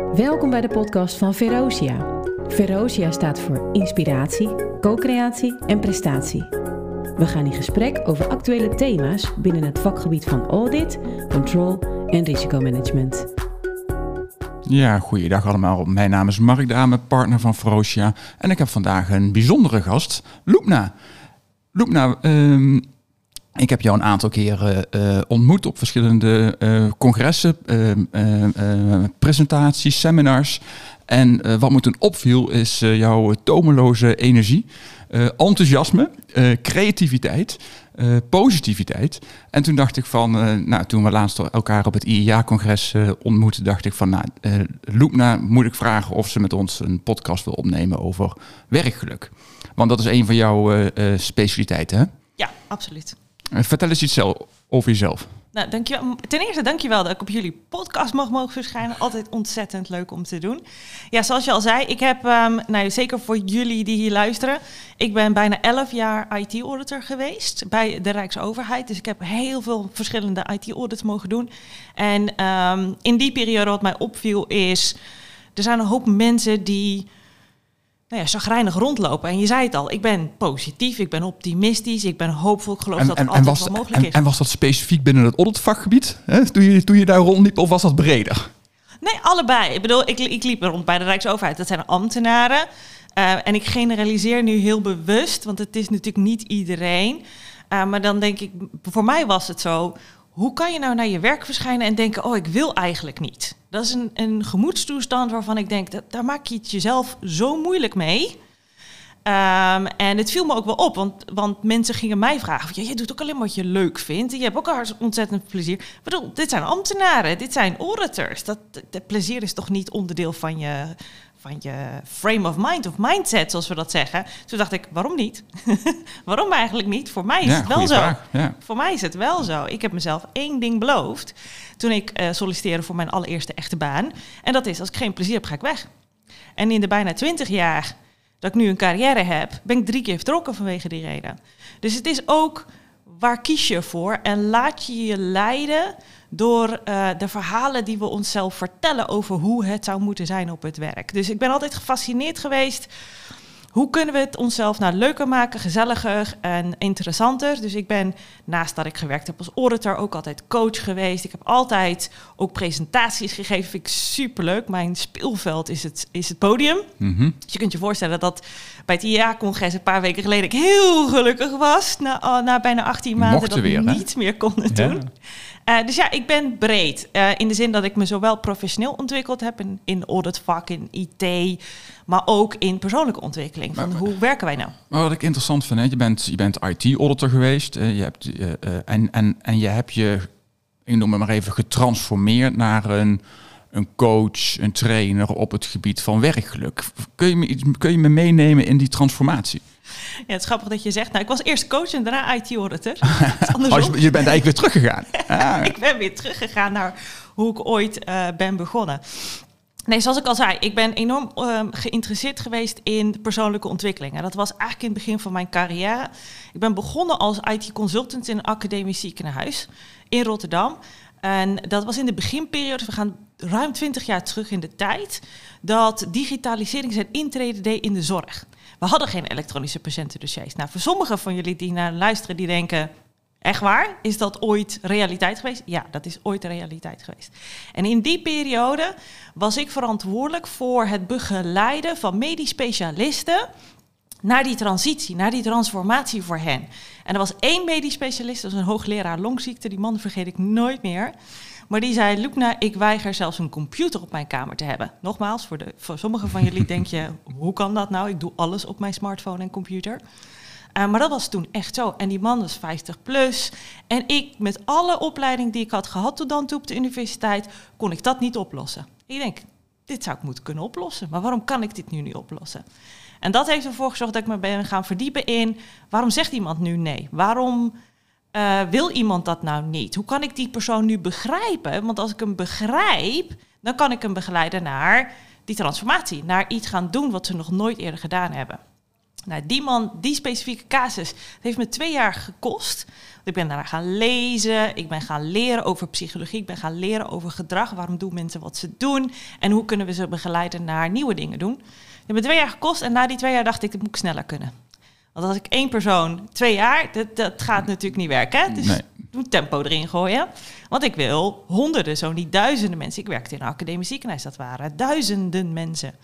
Welkom bij de podcast van Verosia. Verosia staat voor inspiratie, co-creatie en prestatie. We gaan in gesprek over actuele thema's binnen het vakgebied van audit, control en risicomanagement. Ja, goeiedag allemaal. Mijn naam is Mark Dame, partner van Verosia. En ik heb vandaag een bijzondere gast, Loepna. Loepna, ehm, ik heb jou een aantal keren uh, ontmoet op verschillende uh, congressen, uh, presentaties, seminars. En wat me toen opviel is jouw tomeloze energie, enthousiasme, creativiteit, positiviteit. En toen dacht ik van, nou, toen we laatst elkaar op het IEA-congres ontmoetten, dacht ik van, nou, Loepna moet ik vragen of ze met ons een podcast wil opnemen over werkgeluk. Want dat is een van jouw specialiteiten, hè? Ja, absoluut. Vertel eens iets over jezelf. Nou, dankjewel. Ten eerste dankjewel dat ik op jullie podcast mag mogen verschijnen. Altijd ontzettend leuk om te doen. Ja, zoals je al zei, ik heb, um, nou, zeker voor jullie die hier luisteren, ik ben bijna 11 jaar IT-auditor geweest bij de Rijksoverheid. Dus ik heb heel veel verschillende IT-audits mogen doen. En um, in die periode wat mij opviel is, er zijn een hoop mensen die nou ja, zagrijnig rondlopen. En je zei het al, ik ben positief, ik ben optimistisch, ik ben hoopvol. Ik geloof en, dat het altijd wel mogelijk is. En was dat specifiek binnen het auditvakgebied? Toen, je, toen je daar rondliep, of was dat breder? Nee, allebei. Ik bedoel, ik, ik liep rond bij de Rijksoverheid. Dat zijn ambtenaren. Uh, en ik generaliseer nu heel bewust, want het is natuurlijk niet iedereen. Uh, maar dan denk ik, voor mij was het zo, hoe kan je nou naar je werk verschijnen en denken, oh, ik wil eigenlijk niet? Dat is een, een gemoedstoestand waarvan ik denk, dat, daar maak je het jezelf zo moeilijk mee. Um, en het viel me ook wel op, want, want mensen gingen mij vragen: ja, je doet ook alleen wat je leuk vindt. En je hebt ook al ontzettend plezier. Ik dit zijn ambtenaren, dit zijn auditors. Dat, dat plezier is toch niet onderdeel van je, van je frame of mind of mindset, zoals we dat zeggen. Toen dacht ik, waarom niet? waarom eigenlijk niet? Voor mij is het wel zo. Ja. Voor mij is het wel zo. Ik heb mezelf één ding beloofd toen ik uh, solliciteerde voor mijn allereerste echte baan. En dat is, als ik geen plezier heb, ga ik weg. En in de bijna twintig jaar dat ik nu een carrière heb, ben ik drie keer vertrokken vanwege die reden. Dus het is ook, waar kies je voor? En laat je je leiden door uh, de verhalen die we onszelf vertellen over hoe het zou moeten zijn op het werk. Dus ik ben altijd gefascineerd geweest hoe kunnen we het onszelf nou leuker maken, gezelliger en interessanter? Dus ik ben, naast dat ik gewerkt heb als auditor, ook altijd coach geweest. Ik heb altijd ook presentaties gegeven. Vind ik superleuk. Mijn speelveld is het, is het podium. Mm Dus je kunt je voorstellen dat bij het IA-congres een paar weken geleden ik heel gelukkig was. Na, na bijna 18 maanden dat ik niet meer kon doen. Uh, dus ja, ik ben breed. Uh, in de zin dat ik me zowel professioneel ontwikkeld heb in, in auditvak, in IT, maar ook in persoonlijke ontwikkeling. Van hoe werken wij nou? Maar wat ik interessant vind, hè, je bent, je bent IT-auditor geweest uh, je hebt, en, en, en je hebt je, ik noem het maar even, getransformeerd naar een, een coach, een trainer op het gebied van werkgeluk. Kun je me, kun je me meenemen in die transformatie? Ja, het is grappig dat je zegt, nou, ik was eerst coach en daarna IT-auditor. oh, je bent eigenlijk weer teruggegaan. Ah. ik ben weer teruggegaan naar hoe ik ooit uh, ben begonnen. Nee, zoals ik al zei, ik ben enorm uh, geïnteresseerd geweest in persoonlijke ontwikkeling. En dat was eigenlijk in het begin van mijn carrière. Ik ben begonnen als IT-consultant in een academisch ziekenhuis in Rotterdam. En dat was in de beginperiode, we gaan ruim 20 jaar terug in de tijd, dat digitalisering zijn intrede deed in de zorg. We hadden geen elektronische patiëntendossiers. Nou, voor sommigen van jullie die naar luisteren, die denken, Echt waar? Is dat ooit realiteit geweest? Ja, dat is ooit realiteit geweest. En in die periode was ik verantwoordelijk voor het begeleiden van medisch specialisten naar die transitie, naar die transformatie voor hen. En er was één medisch specialist, dat was een hoogleraar longziekte, die man vergeet ik nooit meer. Maar die zei, Lupna, ik weiger zelfs een computer op mijn kamer te hebben. Nogmaals, voor, de, sommigen van jullie denk je, hoe kan dat nou? Ik doe alles op mijn smartphone en computer. Uh, maar dat was toen echt zo. En die man was 50 plus. En ik, met alle opleiding die ik had gehad tot dan toe op de universiteit, kon ik dat niet oplossen. Ik denk, dit zou ik moeten kunnen oplossen. Maar waarom kan ik dit nu niet oplossen? En dat heeft ervoor gezorgd dat ik me ben gaan verdiepen in waarom zegt iemand nu nee? Waarom uh, wil iemand dat nou niet? Hoe kan ik die persoon nu begrijpen? Want als ik hem begrijp, dan kan ik hem begeleiden naar die transformatie, naar iets gaan doen wat ze nog nooit eerder gedaan hebben. Nou, die man, die specifieke casus, heeft me twee jaar gekost. Ik ben daarna gaan lezen, ik ben gaan leren over psychologie, ik ben gaan leren over gedrag. Waarom doen mensen wat ze doen en hoe kunnen we ze begeleiden naar nieuwe dingen doen. Me twee jaar gekost en na die twee jaar dacht ik, dat moet ik sneller kunnen. Want als ik één persoon twee jaar, dat, dat gaat natuurlijk niet werken. Hè? Dus Nee. doe tempo erin gooien. Want ik wil honderden, zo niet duizenden mensen. Ik werkte in een academisch ziekenhuis, dat waren duizenden mensen.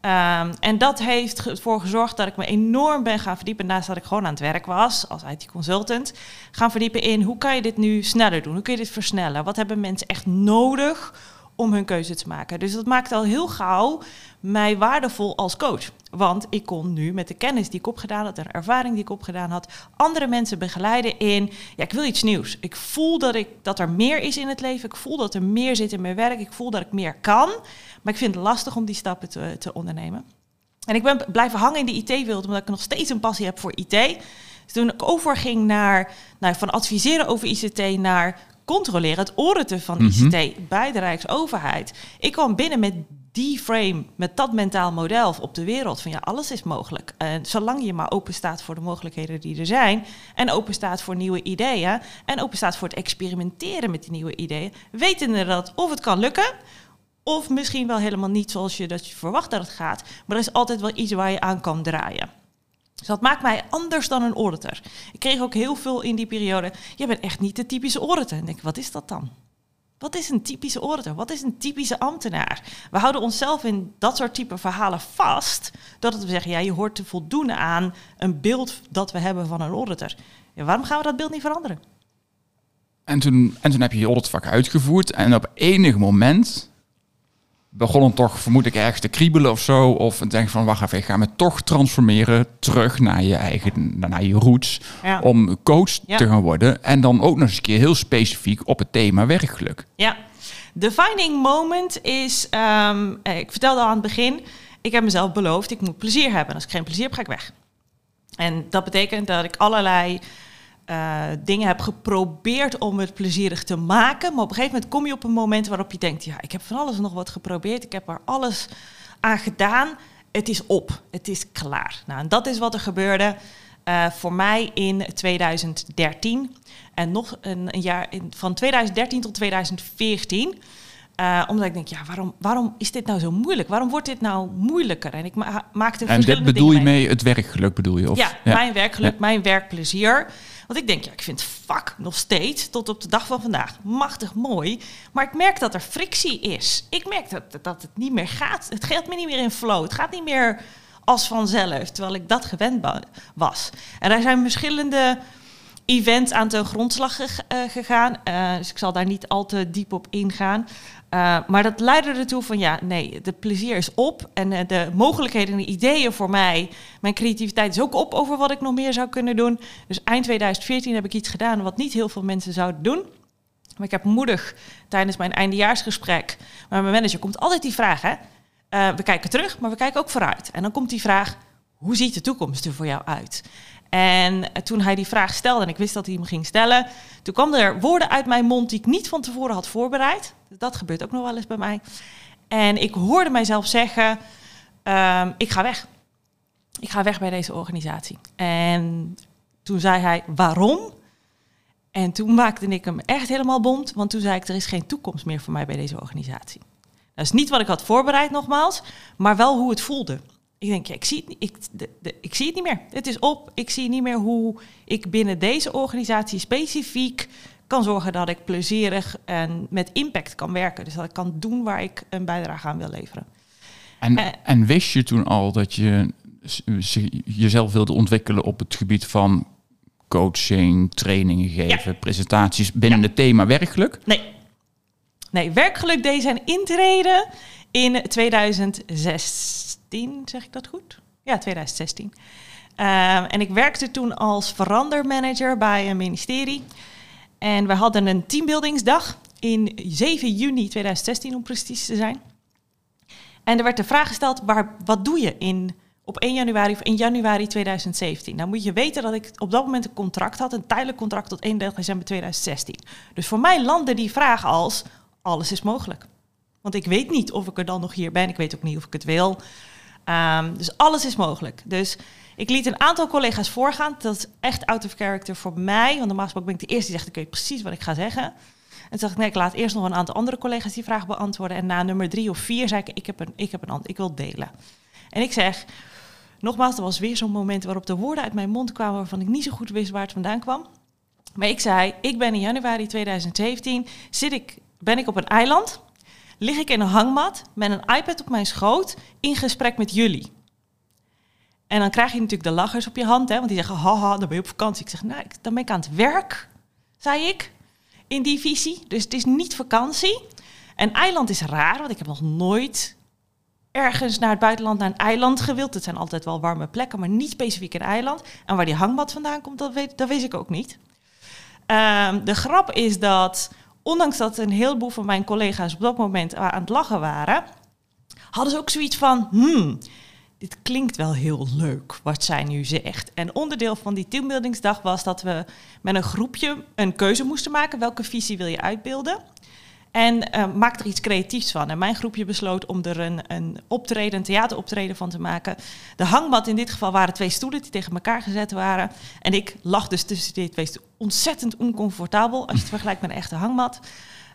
Ehm, en dat heeft ervoor gezorgd dat ik me enorm ben gaan verdiepen. Naast dat ik gewoon aan het werk was als IT-consultant. Gaan verdiepen in hoe kan je dit nu sneller doen? Hoe kun je dit versnellen? Wat hebben mensen echt nodig om hun keuze te maken? Dus dat maakt al heel gauw mij waardevol als coach. Want ik kon nu met de kennis die ik opgedaan had, de ervaring die ik opgedaan had, andere mensen begeleiden in, ja, ik wil iets nieuws. Ik voel dat, ik, dat er meer is in het leven. Ik voel dat er meer zit in mijn werk. Ik voel dat ik meer kan. Maar ik vind het lastig om die stappen te, te ondernemen. En ik ben blijven hangen in de IT-wereld, omdat ik nog steeds een passie heb voor IT. Dus toen ik overging naar, nou, van adviseren over ICT naar controleren, het auditen van ICT bij de Rijksoverheid. Ik kwam binnen met die frame, met dat mentaal model op de wereld. Van ja, alles is mogelijk. En zolang je maar open staat voor de mogelijkheden die er zijn. En open staat voor nieuwe ideeën. En open staat voor het experimenteren met die nieuwe ideeën. Wetende dat of het kan lukken. Of misschien wel helemaal niet zoals je dat je verwacht dat het gaat. Maar er is altijd wel iets waar je aan kan draaien. Dus dat maakt mij anders dan een auditor. Ik kreeg ook heel veel in die periode. Je bent echt niet de typische auditor. En ik denk, wat is dat dan? Wat is een typische auditor? Wat is een typische ambtenaar? We houden onszelf in dat soort type verhalen vast. Dat we zeggen, ja, je hoort te voldoen aan een beeld dat we hebben van een auditor. Waarom gaan we dat beeld niet veranderen? En toen, en toen heb je je auditvak uitgevoerd. En op enig moment begon het toch, vermoed ik, ergens te kriebelen of zo. Of denk van, wacht even, ik ga me toch transformeren terug naar je eigen, naar je roots. Ja. Om coach Ja. te gaan worden. En dan ook nog eens een keer heel specifiek op het thema werkgeluk. Ja, defining moment is, ehm, eh, ik vertelde al aan het begin, ik heb mezelf beloofd, ik moet plezier hebben. Als ik geen plezier heb, ga ik weg. En dat betekent dat ik allerlei eh, dingen heb geprobeerd om het plezierig te maken. Maar op een gegeven moment kom je op een moment waarop je denkt, ja, ik heb van alles en nog wat geprobeerd. Ik heb er alles aan gedaan. Het is op. Het is klaar. Nou, en dat is wat er gebeurde eh, voor mij in 2013. En nog een, een jaar in, van 2013 tot 2014. Eh, omdat ik denk, ja, waarom, waarom is dit nou zo moeilijk? Waarom wordt dit nou moeilijker? En ik ma maakte En dit bedoel je mee het werkgeluk, bedoel je? Of, Ja, mijn werkgeluk, mijn werkplezier. Want ik denk, ja, ik vind vak nog steeds, tot op de dag van vandaag, machtig mooi. Maar ik merk dat er frictie is. Ik merk dat, dat het niet meer gaat. Het gaat me niet meer in flow. Het gaat niet meer als vanzelf, terwijl ik dat gewend was. En er zijn verschillende events aan ten grondslag eh, gegaan. Eh, dus ik zal daar niet al te diep op ingaan. Uh, maar dat leidde ertoe van ja, nee, de plezier is op. En de mogelijkheden en de ideeën voor mij, mijn creativiteit is ook op over wat ik nog meer zou kunnen doen. Dus eind 2014 heb ik iets gedaan wat niet heel veel mensen zouden doen. Maar ik heb moedig tijdens mijn eindejaarsgesprek, maar mijn manager komt altijd die vraag, hè. We kijken terug, maar we kijken ook vooruit. En dan komt die vraag, hoe ziet de toekomst er voor jou uit? En toen hij die vraag stelde en ik wist dat hij hem ging stellen, toen kwam er woorden uit mijn mond die ik niet van tevoren had voorbereid. Dat gebeurt ook nog wel eens bij mij. En ik hoorde mijzelf zeggen, um, ik ga weg. Ik ga weg bij deze organisatie. En toen zei hij, waarom? En toen maakte ik hem echt helemaal bond, want toen zei ik, er is geen toekomst meer voor mij bij deze organisatie. Dat is niet wat ik had voorbereid nogmaals, maar wel hoe het voelde. Ik denk, ja, ik, zie het, ik, de, de, ik zie het niet meer. Het is op. Ik zie niet meer hoe ik binnen deze organisatie specifiek kan zorgen dat ik plezierig en met impact kan werken. Dus dat ik kan doen waar ik een bijdrage aan wil leveren. En, uh, en wist je toen al dat je jezelf wilde ontwikkelen op het gebied van coaching, trainingen geven, ja. presentaties binnen ja. het thema werkgeluk? Nee. Nee, werkgeluk deed zijn intrede in 2016, zeg ik dat goed? Ja, 2016. Uh, en ik werkte toen als verandermanager bij een ministerie. En we hadden een teambuildingsdag in 7 juni 2016, om precies te zijn. En er werd de vraag gesteld, waar, wat doe je in, op 1 januari of in januari 2017? Nou moet je weten dat ik op dat moment een contract had, een tijdelijk contract tot 31 december 2016. Dus voor mij landde die vraag als, alles is mogelijk. Want ik weet niet of ik er dan nog hier ben. Ik weet ook niet of ik het wil. Ehm, dus alles is mogelijk. Dus ik liet een aantal collega's voorgaan. Dat is echt out of character voor mij. Want normaal gesproken ben ik de eerste die zegt, ik weet precies wat ik ga zeggen. En toen dacht ik, nee, ik laat eerst nog een aantal andere collega's die vraag beantwoorden. En na nummer drie of vier zei ik, ik heb een, ik heb een ik wil delen. En ik zeg, nogmaals, er was weer zo'n moment waarop de woorden uit mijn mond kwamen waarvan ik niet zo goed wist waar het vandaan kwam. Maar ik zei, ik ben in januari 2017, zit ik, ben ik op een eiland, lig ik in een hangmat met een iPad op mijn schoot in gesprek met jullie. En dan krijg je natuurlijk de lachers op je hand, hè, want die zeggen, haha, dan ben je op vakantie. Ik zeg, nee, dan ben ik aan het werk, zei ik, in die visie. Dus het is niet vakantie. En eiland is raar, want ik heb nog nooit ergens naar het buitenland, naar een eiland gewild. Het zijn altijd wel warme plekken, maar niet specifiek een eiland. En waar die hangmat vandaan komt, dat weet, dat weet ik ook niet. Ehm, de grap is dat, ondanks dat een heleboel van mijn collega's op dat moment aan het lachen waren, hadden ze ook zoiets van, hmm, dit klinkt wel heel leuk wat zij nu zegt. En onderdeel van die teambuildingsdag was dat we met een groepje een keuze moesten maken. Welke visie wil je uitbeelden? En uh, maak er iets creatiefs van. En mijn groepje besloot om er een, een optreden, een theateroptreden van te maken. De hangmat in dit geval waren twee stoelen die tegen elkaar gezet waren. En ik lag dus tussen die twee. Ontzettend oncomfortabel als je het vergelijkt met een echte hangmat.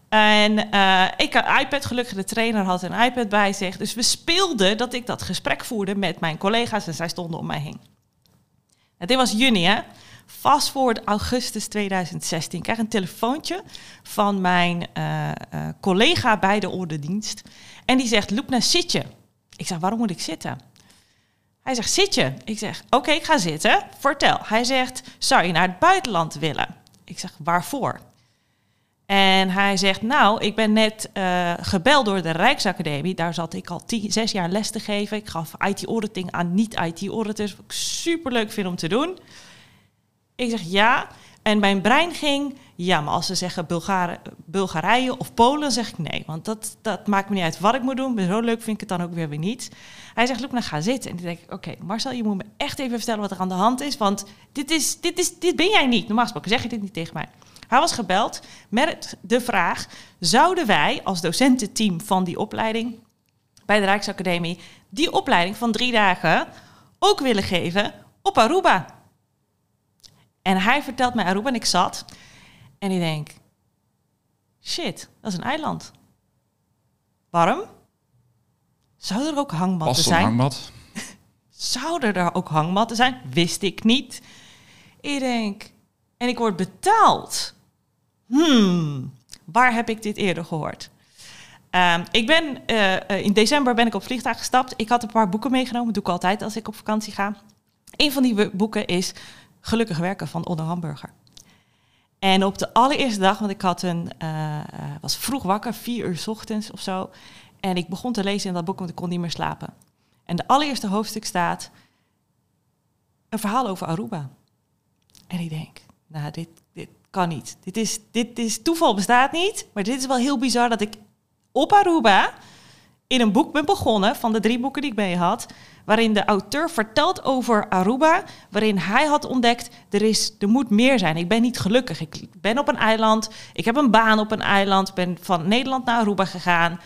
En uh, ik had iPad, gelukkig de trainer had een iPad bij zich. Dus we speelden dat ik dat gesprek voerde met mijn collega's en zij stonden om mij heen. En dit was juni, hè? Fast augustus 2016. Ik krijg een telefoontje van mijn uh, uh, collega bij de ordendienst. En die zegt, Loep, naar zit je? Ik zeg, waarom moet ik zitten? Hij zegt, zit je? Ik zeg, oké, ik ga zitten. Vertel. Hij zegt, zou je naar het buitenland willen? Ik zeg, waarvoor? En hij zegt, nou, ik ben net uh, gebeld door de Rijksacademie. Daar zat ik al zes jaar les te geven. Ik gaf IT-auditing aan niet-IT-auditors. Wat ik superleuk vind om te doen. Ik zeg ja. En mijn brein ging, ja, maar als ze zeggen Bulgarije of Polen, zeg ik nee. Want dat, dat maakt me niet uit wat ik moet doen. Zo leuk vind ik het dan ook weer weer niet. Hij zegt, Loek, nou ga zitten. En dan denk ik, oké, Marcel, je moet me echt even vertellen wat er aan de hand is. Want dit, is, dit, is, dit ben jij niet. Normaal gesproken zeg je dit niet tegen mij. Hij was gebeld met de vraag: zouden wij als docententeam van die opleiding bij de Rijksacademie die opleiding van drie dagen ook willen geven op Aruba? En hij vertelt mij Aruba en ik zat en ik denk: shit, dat is een eiland. Warm? Zou er ook hangmatten zijn? hangmat? Zouden er ook hangmatten zijn? Wist ik niet. Ik denk, en ik word betaald. Hmm, waar heb ik dit eerder gehoord? Um, ik ben, uh, in december ben ik op vliegtuig gestapt. Ik had een paar boeken meegenomen. Dat doe ik altijd als ik op vakantie ga. Een van die boeken is Gelukkig werken van Onno Hamburger. En op de allereerste dag, want ik had een, uh, was vroeg wakker, vier uur s ochtends of zo. En ik begon te lezen in dat boek, want ik kon niet meer slapen. En de allereerste hoofdstuk staat een verhaal over Aruba. En ik denk, nou, dit, dit kan niet. Dit is, dit is, toeval bestaat niet, maar dit is wel heel bizar dat ik op Aruba in een boek ben begonnen, van de drie boeken die ik mee had, waarin de auteur vertelt over Aruba, waarin hij had ontdekt, er, is, er moet meer zijn. Ik ben niet gelukkig. Ik ben op een eiland, ik heb een baan op een eiland, ben van Nederland naar Aruba gegaan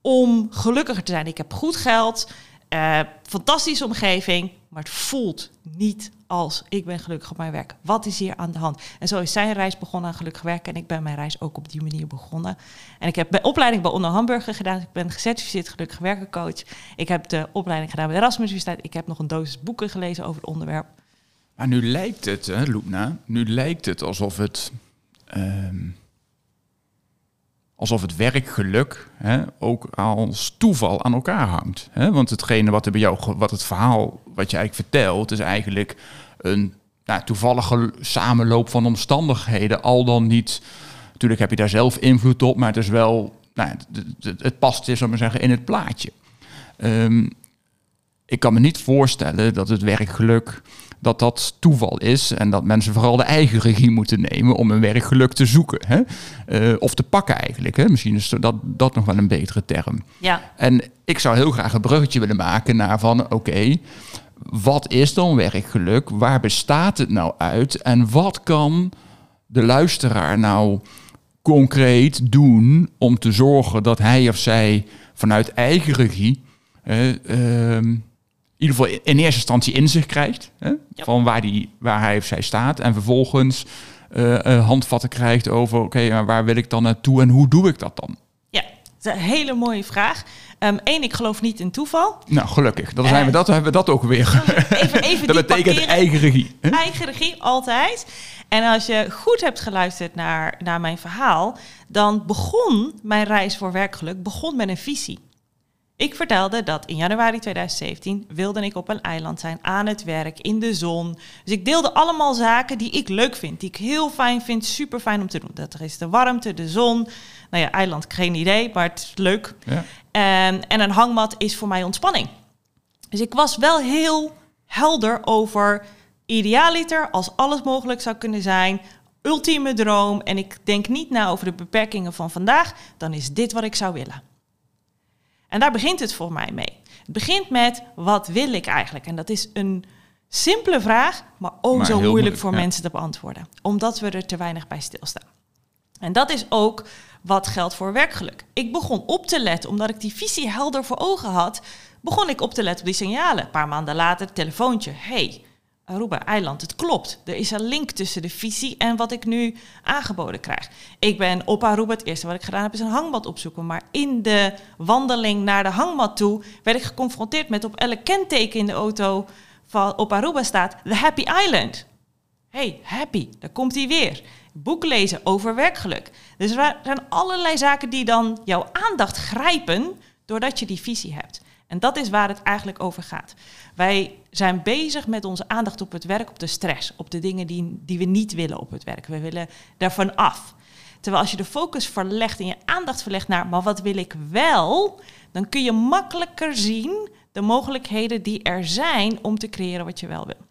om gelukkiger te zijn. Ik heb goed geld, uh, fantastische omgeving, maar het voelt niet als ik ben gelukkig op mijn werk. Wat is hier aan de hand? En zo is zijn reis begonnen aan gelukkig werken. En ik ben mijn reis ook op die manier begonnen. En ik heb de opleiding bij Onder Hamburger gedaan. Ik ben gecertificeerd gelukkig werkencoach. Ik heb de opleiding gedaan bij de Erasmus Universiteit. Ik heb nog een dosis boeken gelezen over het onderwerp. Maar nu lijkt het, hè, Loepna, nu lijkt het alsof het... Um alsof het werkgeluk hè, ook als toeval aan elkaar hangt. Hè? Want hetgene wat er bij jou, wat het verhaal wat je eigenlijk vertelt, is eigenlijk een nou, toevallige samenloop van omstandigheden. Al dan niet. Natuurlijk heb je daar zelf invloed op, maar het is wel. Nou, het, past, is maar zeggen, in het plaatje. Um, ik kan me niet voorstellen dat het werkgeluk dat dat toeval is en dat mensen vooral de eigen regie moeten nemen om hun werkgeluk te zoeken. Hè? Uh, of te pakken eigenlijk. Hè? Misschien is dat, dat nog wel een betere term. Ja. En ik zou heel graag een bruggetje willen maken naar van oké, okay, wat is dan werkgeluk? Waar bestaat het nou uit? En wat kan de luisteraar nou concreet doen om te zorgen dat hij of zij vanuit eigen regie uh, uh, ieder geval in eerste instantie in zich krijgt. Hè? Van waar, die, waar hij of zij staat. En vervolgens uh, handvatten krijgt over, oké, waar wil ik dan naartoe en hoe doe ik dat dan? Ja, dat is een hele mooie vraag. Eén, ehm, ik geloof niet in toeval. Nou, gelukkig. Dan, zijn we dat, hebben we dat ook weer. Even, even dat betekent eigen regie. Hè? Eigen regie, altijd. En als je goed hebt geluisterd naar, naar mijn verhaal, dan begon mijn reis voor werkgeluk begon met een visie. Ik vertelde dat in januari 2017 wilde ik op een eiland zijn, aan het werk, in de zon. Dus ik deelde allemaal zaken die ik leuk vind, die ik heel fijn vind, super fijn om te doen. Dat is de warmte, de zon. Nou ja, eiland, geen idee, maar het is leuk. Ja. En, en een hangmat is voor mij ontspanning. Dus ik was wel heel helder over idealiter, als alles mogelijk zou kunnen zijn, ultieme droom. En ik denk niet na over de beperkingen van vandaag, dan is dit wat ik zou willen. En daar begint het voor mij mee. Het begint met wat wil ik eigenlijk? En dat is een simpele vraag, maar ook zo moeilijk, voor mensen te beantwoorden, omdat we er te weinig bij stilstaan. En dat is ook wat geldt voor werkgeluk. Ik begon op te letten, omdat ik die visie helder voor ogen had, begon ik op te letten op die signalen. Een paar maanden later, telefoontje. hey, Aruba-eiland. Het klopt. Er is een link tussen de visie en wat ik nu aangeboden krijg. Ik ben op Aruba, het eerste wat ik gedaan heb is een hangmat opzoeken. Maar in de wandeling naar de hangmat toe werd ik geconfronteerd met op elk kenteken in de auto van op Aruba staat The Happy Island. Hey, happy, daar komt hij weer. Boek lezen over werkgeluk. Dus er zijn allerlei zaken die dan jouw aandacht grijpen doordat je die visie hebt. En dat is waar het eigenlijk over gaat. Wij zijn bezig met onze aandacht op het werk, op de stress, op de dingen die, die we niet willen op het werk. We willen daarvan af. Terwijl als je de focus verlegt en je aandacht verlegt naar, maar wat wil ik wel, dan kun je makkelijker zien de mogelijkheden die er zijn om te creëren wat je wel wil.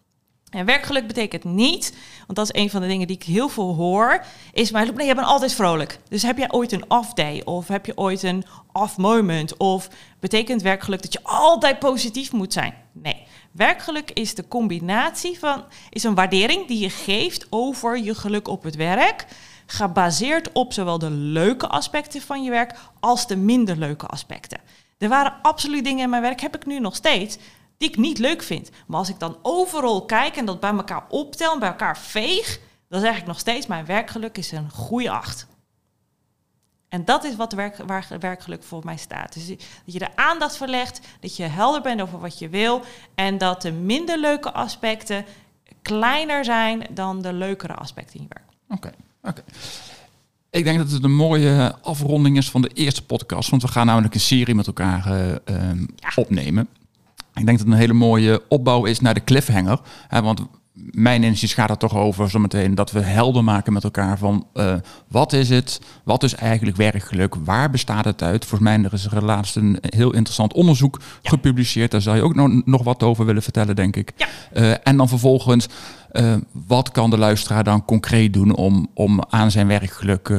En werkgeluk betekent niet, want dat is een van de dingen die ik heel veel hoor, is maar nee, je bent altijd vrolijk. Dus heb jij ooit een off day of heb je ooit een off moment of betekent werkgeluk dat je altijd positief moet zijn? Nee. Werkgeluk is de combinatie van, is een waardering die je geeft over je geluk op het werk, gebaseerd op zowel de leuke aspecten van je werk als de minder leuke aspecten. Er waren absoluut dingen in mijn werk, heb ik nu nog steeds, die ik niet leuk vind. Maar als ik dan overal kijk en dat bij elkaar optel en bij elkaar veeg, dan zeg ik nog steeds, mijn werkgeluk is een goede acht. En dat is wat werk, waar werkgeluk voor mij staat. Dus dat je de aandacht verlegt, dat je helder bent over wat je wil en dat de minder leuke aspecten kleiner zijn dan de leukere aspecten in je werk. Oké, oké. Ik denk dat het een mooie afronding is van de eerste podcast, want we gaan namelijk een serie met elkaar uh, opnemen. Ik denk dat het een hele mooie opbouw is naar de cliffhanger. Hè, want mijn inziens gaat er toch over zometeen dat we helder maken met elkaar van uh, wat is het, wat is eigenlijk werkgeluk, waar bestaat het uit? Volgens mij er is er laatst een heel interessant onderzoek gepubliceerd, daar zou je ook nog, nog wat over willen vertellen, denk ik. Ja. Uh, en dan vervolgens, uh, wat kan de luisteraar dan concreet doen om, om aan zijn werkgeluk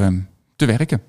te werken?